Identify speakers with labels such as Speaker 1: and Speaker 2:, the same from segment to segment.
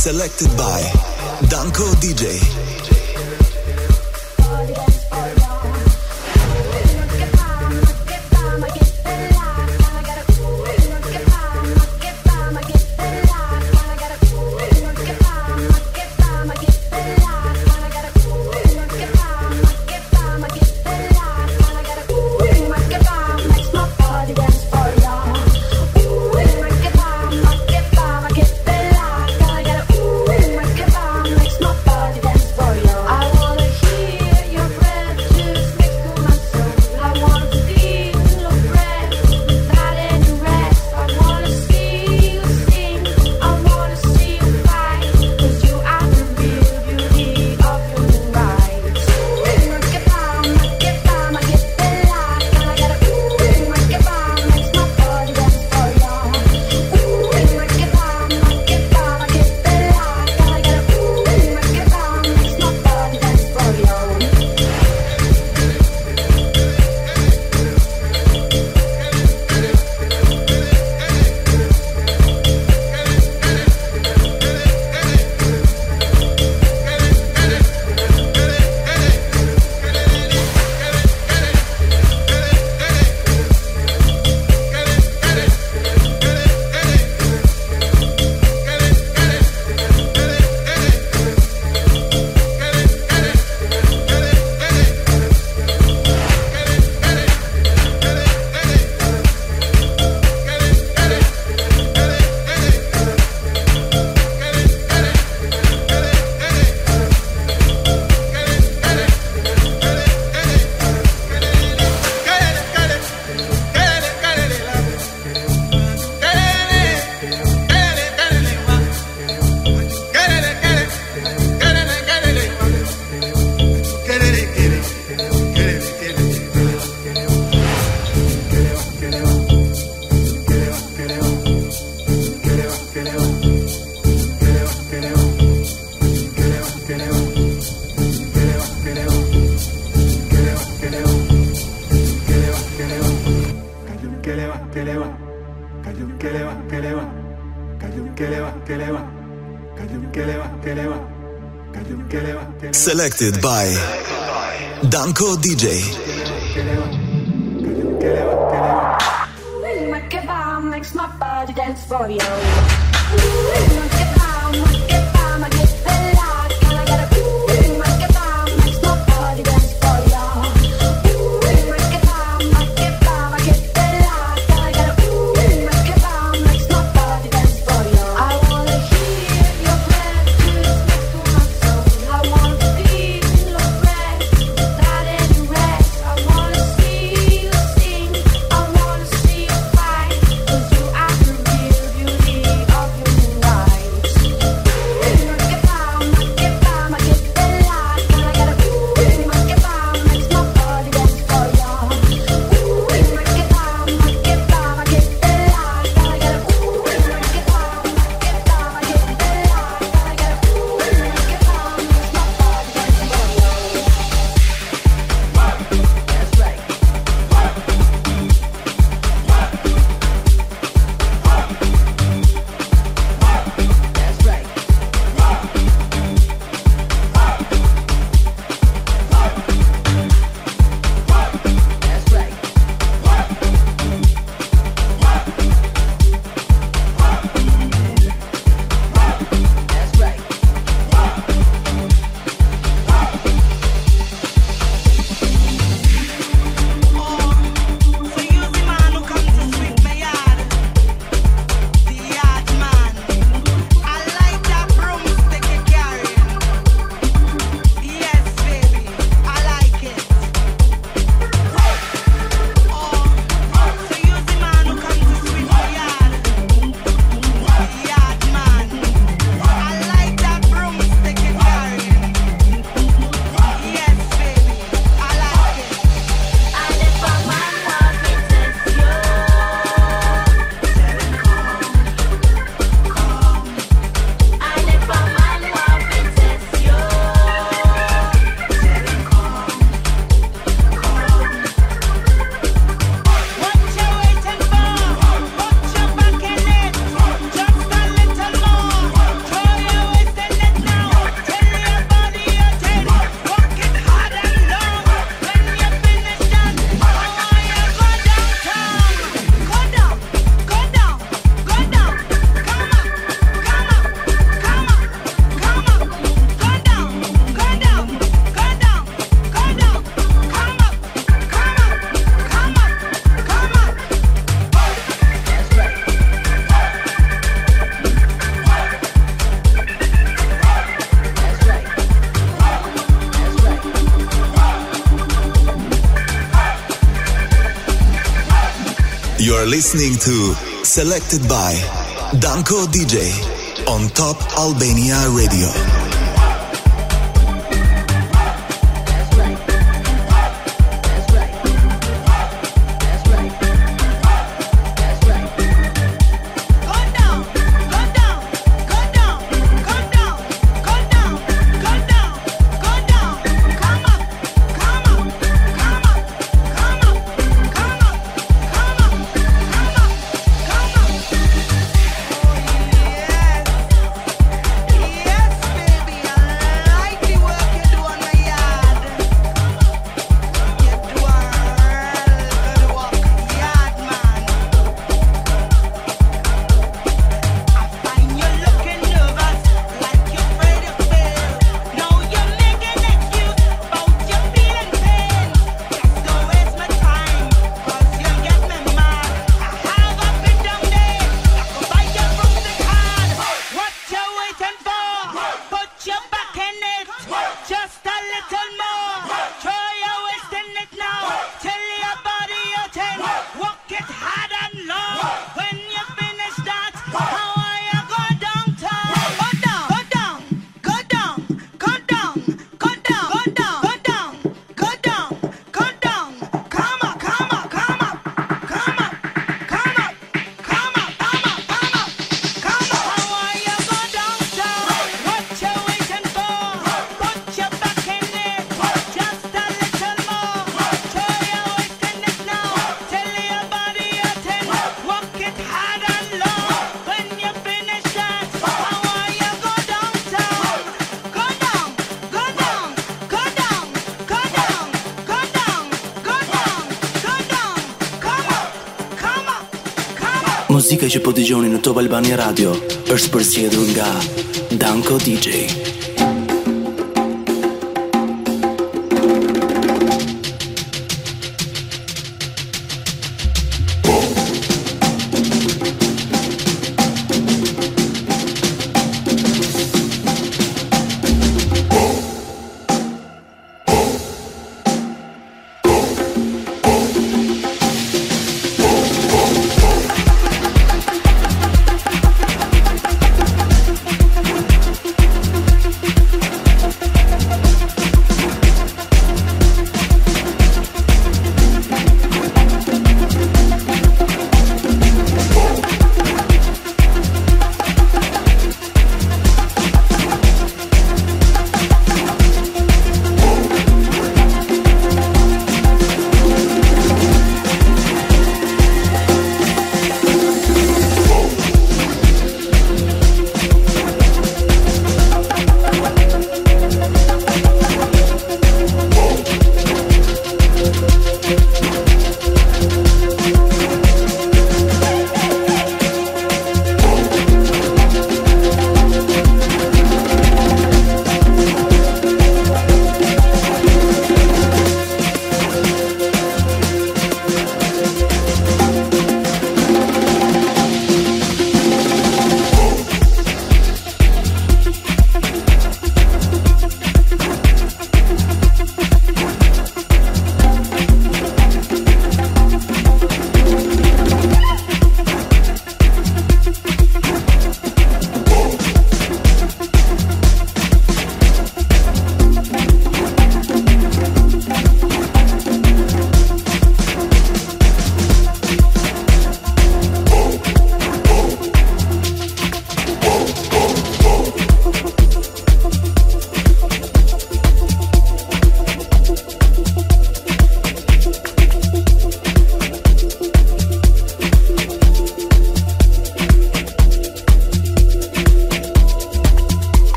Speaker 1: Selected by Danko DJ. By Danko DJ. Makes my body dance for you.
Speaker 2: Listening to Selected by Danko DJ on Top Albania Radio.
Speaker 3: Muzika që po dëgjoni në Top Albania Radio është përsëritur nga Danko DJ.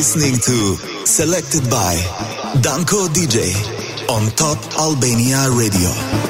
Speaker 4: Listening to Selected by Danko DJ on Top Albania Radio.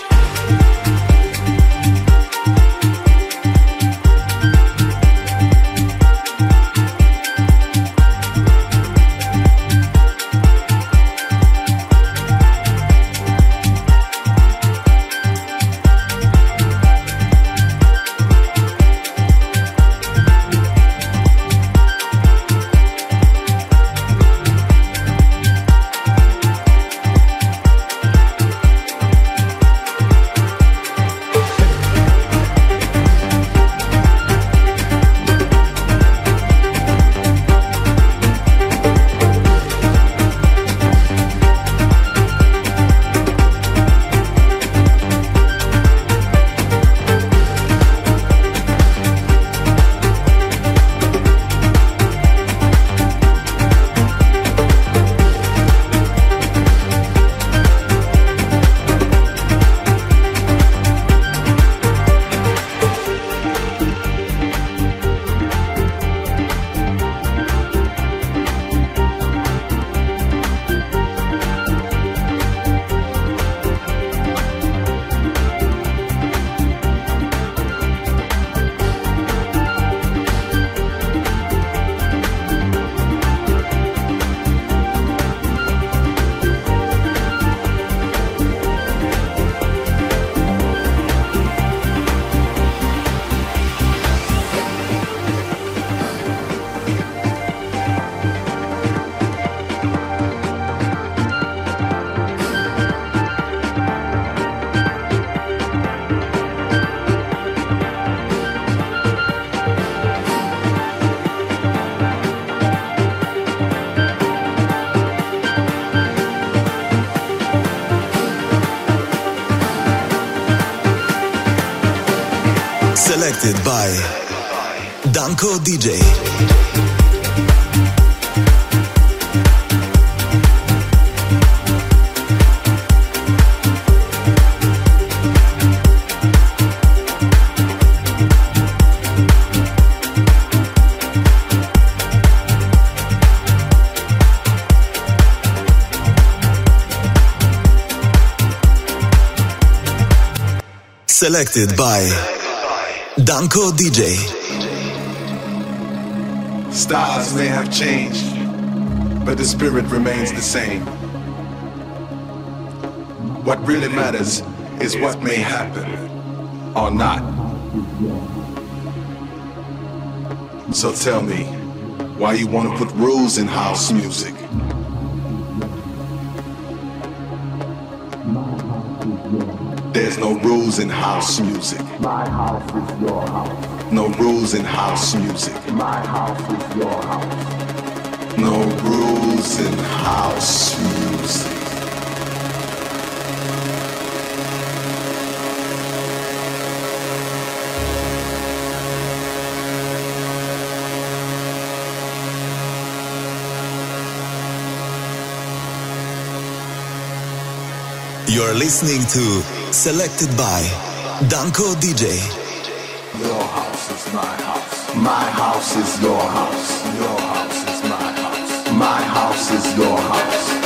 Speaker 5: Selected by Danko DJ. Selected by Danko DJ.
Speaker 6: Styles may have changed, but the spirit remains the same. What really matters is what may happen or not. So tell me, why you want to put rules in house music? No rules in house music.
Speaker 7: My house is your house.
Speaker 6: No rules in house music.
Speaker 7: My house is your house.
Speaker 6: No rules in house music.
Speaker 5: You're listening to Selected by Danko DJ.
Speaker 7: Your house is my house. My house is your house. Your house is my house. My house is your house.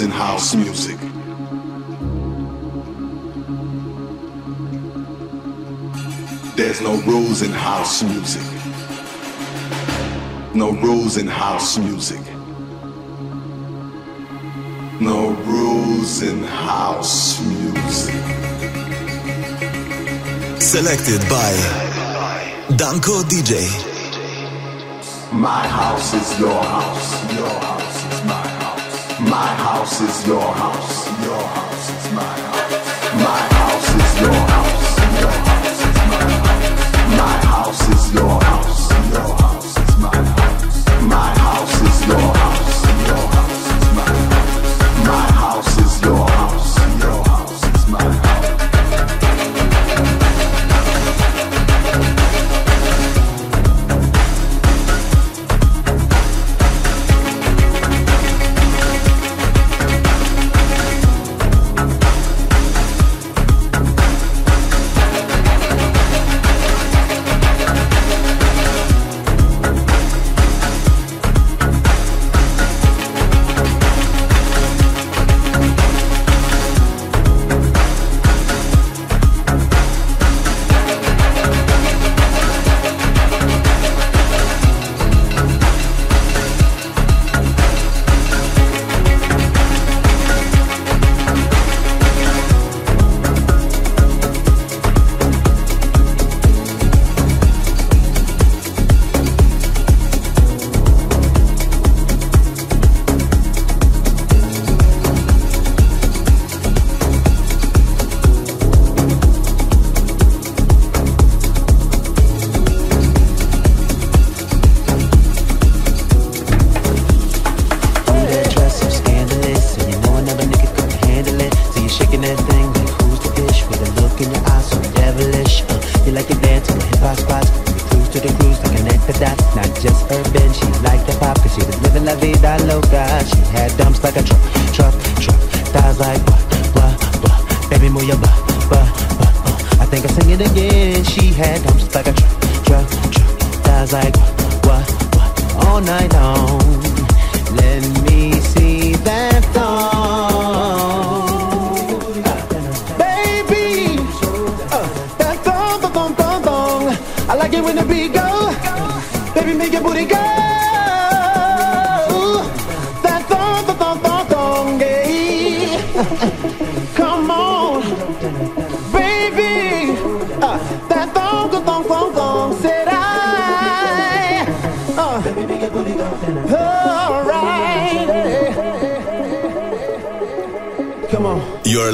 Speaker 6: in house music. There's no rules in house music. No rules in house music. No rules in house music.
Speaker 5: Selected by Danko DJ.
Speaker 8: My house is your house, your house. My house is your house. Your house is my house.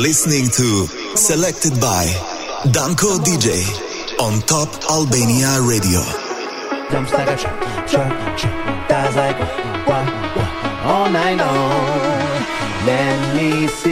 Speaker 5: listening to Selected by Danko DJ on Top Albania Radio.
Speaker 9: All night long. Let me see.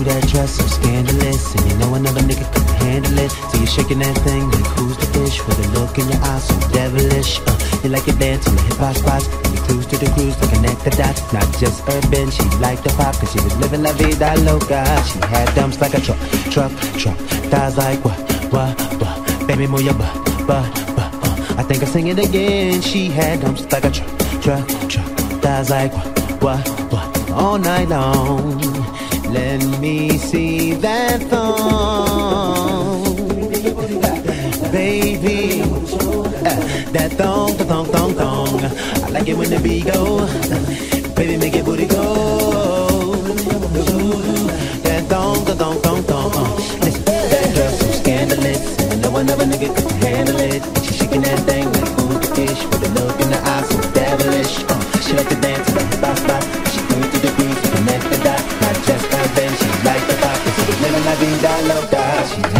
Speaker 9: That
Speaker 8: dress so scandalous, and you know another nigga couldn't handle it. So you're shaking that thing like who's the fish with a look in your eyes so devilish. Uh, you like it dance on the hip hop spots, and you cruise to the cruise to connect the dots. Not just urban, she liked the pop, cause she was living la vida loca. She had dumps like a truck, truck, truck. Thighs like what, what, what? Baby, move your butt, butt, butt. Uh, I think I sing it again. She had dumps like a truck, truck, truck. Thighs like what, what, what? All night long. Let me see that thong, baby. Uh, that thong, thong, thong, thong. I like it when the beat go. Baby, make it booty go. That thong, thong, thong, thong. Uh, listen, that girl so scandalous, and no one ever nigga could handle it. She shaking that thing vida loca.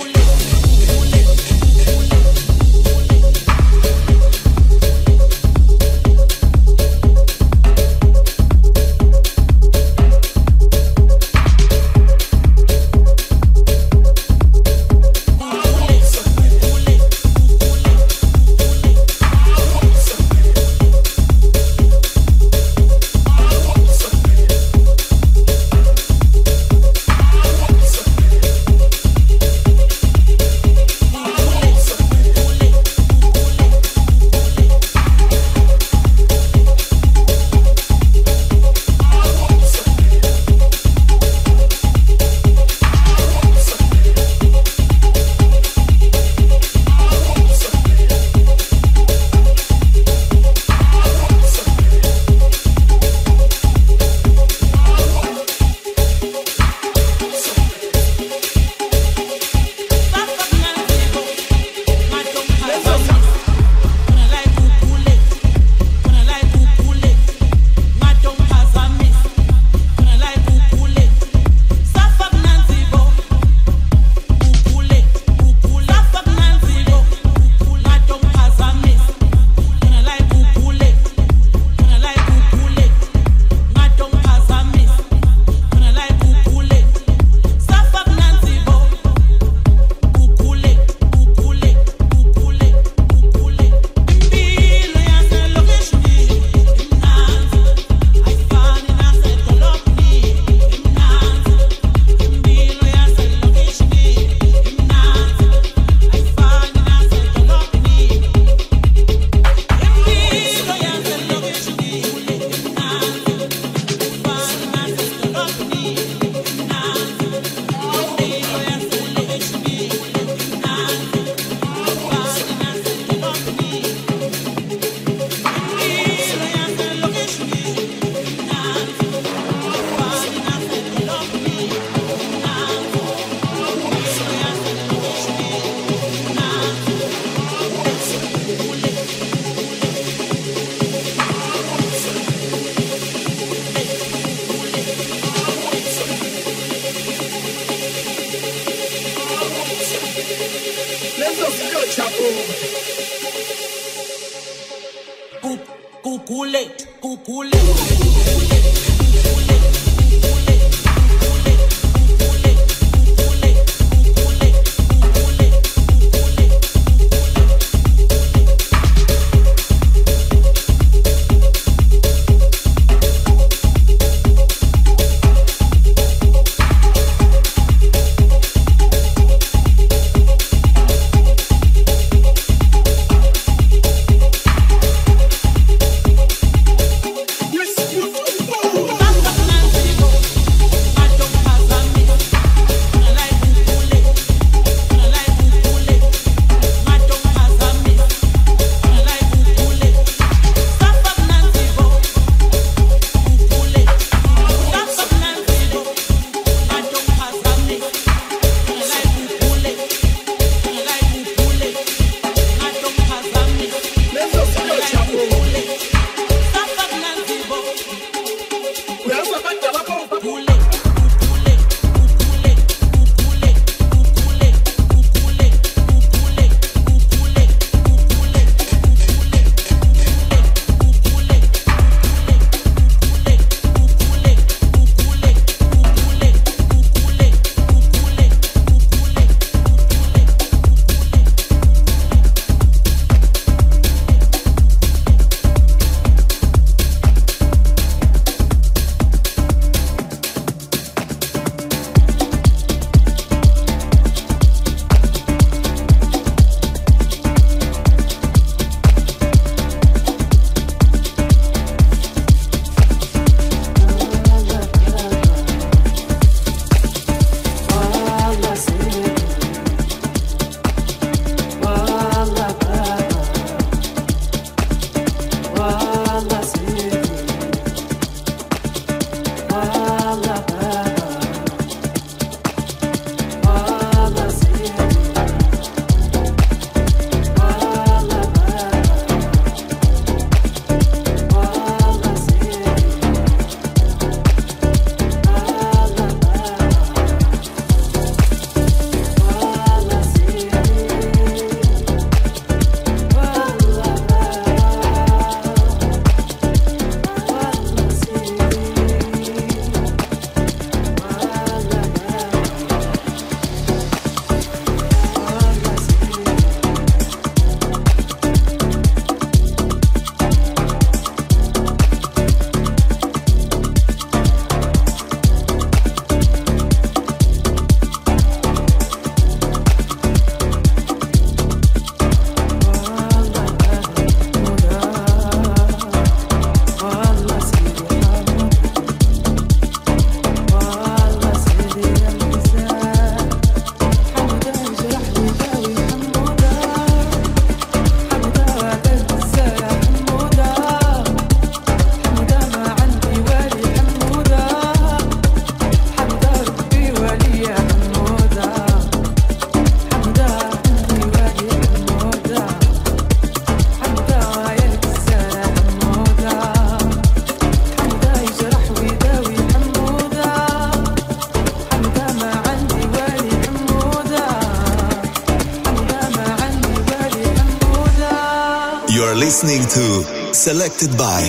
Speaker 5: Selected by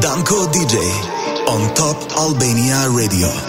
Speaker 5: Danko DJ on Top Albania Radio.